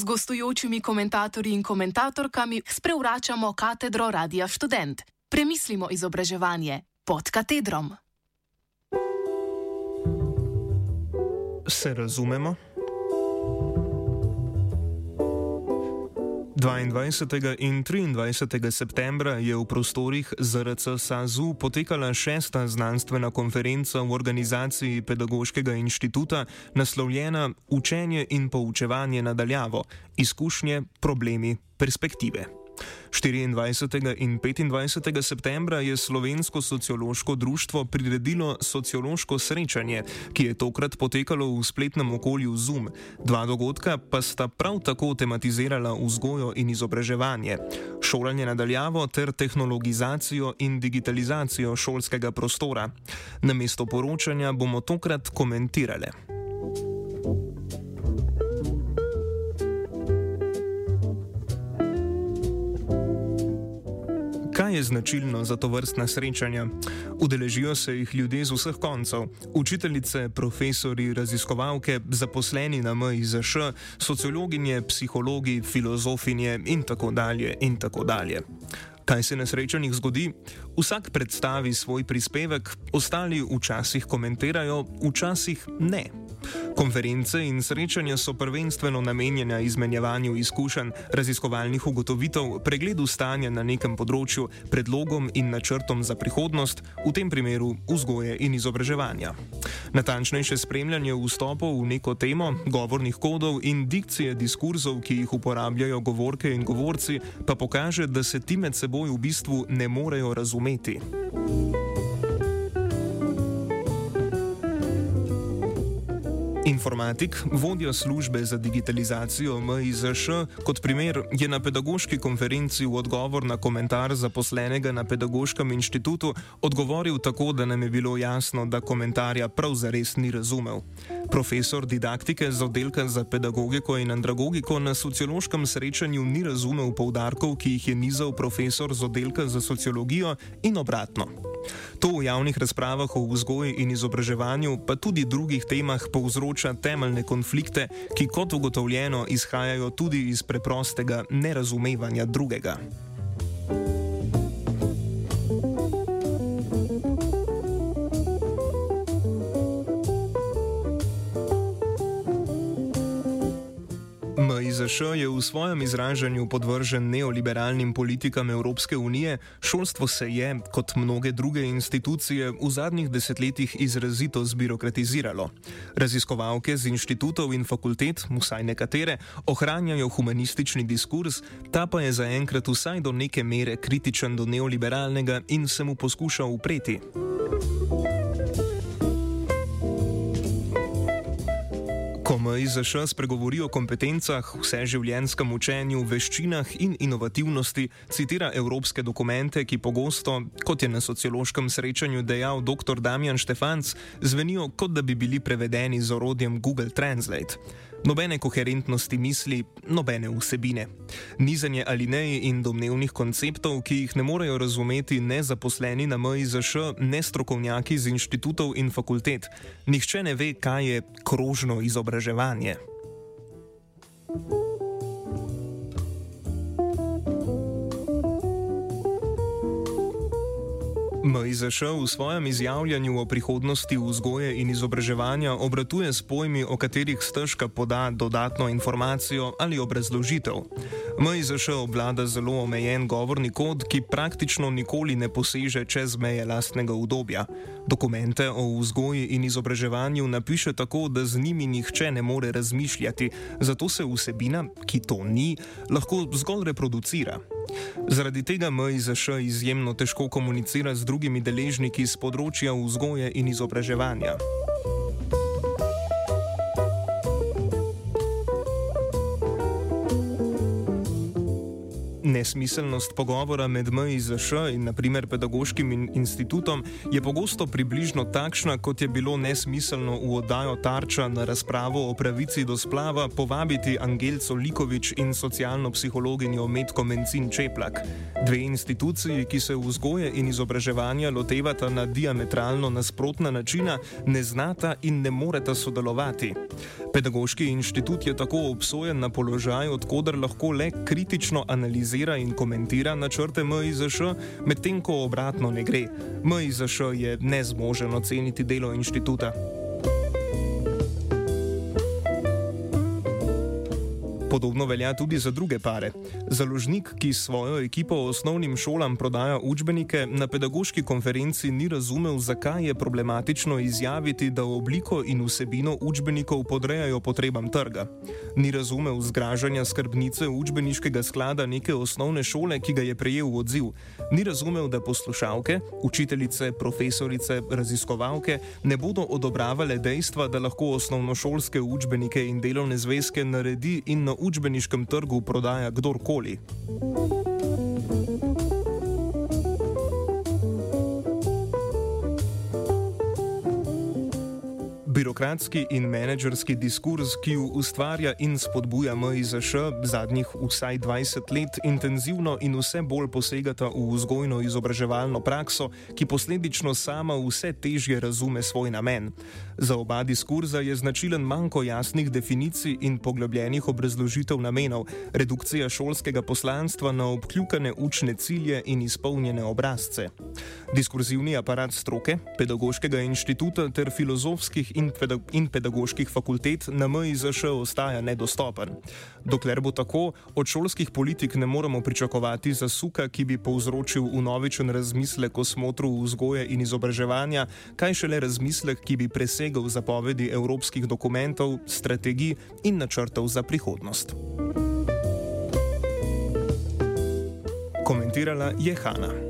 z gostujočimi komentatorji in komentatorkami sprevračamo katedro Radia Student. Premislimo izobraževanje pod katedrom. Se razumemo? 22. in 23. septembra je v prostorih ZRC SAZU potekala šesta znanstvena konferenca v organizaciji Pedagoškega inštituta naslovljena Učenje in poučevanje nadaljavo: izkušnje, problemi, perspektive. 24. in 25. septembra je Slovensko sociološko društvo priredilo sociološko srečanje, ki je tokrat potekalo v spletnem okolju Zoom. Dva dogodka pa sta prav tako tematizirala vzgojo in izobraževanje, šolanje nadaljavo ter tehnologizacijo in digitalizacijo šolskega prostora. Na mesto poročanja bomo tokrat komentirali. Kaj je značilno za to vrstna srečanja? Udeležijo se jih ljudje z vseh koncev: učiteljice, profesori, raziskovalke, zaposleni na MIZŠ, sociologinje, psihologi, filozofinje in tako dalje in tako dalje. Kaj se na srečanjih zgodi? Vsak predstavi svoj prispevek, ostali včasih komentirajo, včasih ne. Konference in srečanja so prvenstveno namenjena izmenjevanju izkušenj, raziskovalnih ugotovitev, pregledu stanja na nekem področju, predlogom in načrtom za prihodnost, v tem primeru vzgoje in izobraževanja. Natančnejše spremljanje vstopov v neko temo, govornih kodov in dikcije diskurzov, ki jih uporabljajo govorke in govorci, pa pokaže, da se ti med seboj v bistvu ne morejo razumeti. Informatik, vodja službe za digitalizacijo MIZŠ, kot primer je na pedagoški konferenci v odgovor na komentar zaposlenega na pedagoškem inštitutu odgovoril tako, da nam je bilo jasno, da komentarja prav zares ni razumel. Profesor didaktike z oddelka za pedagogiko in andragogiko na sociološkem srečanju ni razumel poudarkov, ki jih je nizal profesor z oddelka za sociologijo in obratno. To v javnih razpravah o vzgoji in izobraževanju, pa tudi drugih temah, povzroča temeljne konflikte, ki kot ugotovljeno izhajajo tudi iz preprostega nerazumevanja drugega. MIZŠ je v svojem izražanju podvržen neoliberalnim politikam Evropske unije, šolstvo se je, kot mnoge druge institucije, v zadnjih desetletjih izrazito zbirokratiziralo. Raziskovalke z inštitutov in fakultet, vsaj nekatere, ohranjajo humanistični diskurs, ta pa je zaenkrat vsaj do neke mere kritičen do neoliberalnega in se mu poskuša upreti. Ko MIZŠ spregovori o kompetencah, vseživljenjskem učenju, veščinah in inovativnosti, citira evropske dokumente, ki pogosto, kot je na sociološkem srečanju dejal dr. Damjan Štefanc, zvenijo kot da bi bili prevedeni z orodjem Google Translate. Nobene koherentnosti misli, nobene vsebine. Nizanje alinej in domnevnih konceptov, ki jih ne morejo razumeti ne zaposleni na MIZŠ, ne strokovnjaki z inštitutov in fakultet. Nihče ne ve, kaj je krožno izobraževanje. thank you MIZŠ v svojem izjavljanju o prihodnosti vzgoje in izobraževanja obratuje s pojmi, o katerih stežka poda dodatno informacijo ali obrazložitev. MIZŠ obvlada zelo omejen govorni kod, ki praktično nikoli ne poseže čez meje lastnega udobja. Dokumente o vzgoji in izobraževanju napiše tako, da z njimi nihče ne more razmišljati, zato se vsebina, ki to ni, lahko zgolj reproducira. Zaradi tega MIZŠ izjemno težko komunicira z drugimi deležniki z področja vzgoje in izobraževanja. Nesmiselnost pogovora med MIZŠ in naprimer pedagoškim in institutom je pogosto približno takšna, kot je bilo nesmiselno v oddajo Tarča na razpravo o pravici do splava povabiti Angelco Likovič in socialno psihologinjo Metko Mencin Čeplak. Dve instituciji, ki se vzgoje in izobraževanja lotevata na diametralno nasprotna načina, ne znata in ne moreta sodelovati. Pedagoški inštitut je tako obsojen na položaj, odkuder lahko le kritično analizira in komentira načrte MIZŠ, medtem ko obratno ne gre. MIZŠ je nezmožen oceniti delo inštituta. Podobno velja tudi za druge pare. Založnik, ki svojo ekipo osnovnim šolam prodaja učbenike, na pedagoški konferenci ni razumel, zakaj je problematično izjaviti, da obliko in vsebino učbenikov podrejajo potrebam trga. Ni razumel zgražanja skrbnice učbeniškega sklada neke osnovne šole, ki ga je prejel v odziv. Ni razumel, da poslušalke, učiteljice, profesorice, raziskovalke ne bodo odobravale dejstva, da lahko osnovnošolske učbenike in delovne zvezke naredi in na učbeniškem trgu prodaja kdorkoli. Birokratski in menedžerski diskurs, ki jo ustvarja in spodbuja MIZŠ zadnjih vsaj 20 let, intenzivno in vse bolj posegata v vzgojno-izobraževalno prakso, ki posledično sama vse težje razume svoj namen. Za oba diskurza je značilen manjko jasnih definicij in poglobljenih obrazložitev namenov, redukcija šolskega poslanstva na obkljukane učne cilje in izpolnjene obrazce. Diskurzivni aparat stroke, pedagoškega inštituta ter filozofskih in in pedagoških fakultet na MIZŠ ostaja nedostopen. Dokler bo tako, od šolskih politik ne moremo pričakovati zasuka, ki bi povzročil unovičen razmislek o smotru vzgoje in izobraževanja, kaj šele razmislek, ki bi presegal zapovedi evropskih dokumentov, strategij in načrtov za prihodnost. Komentirala je Hanna.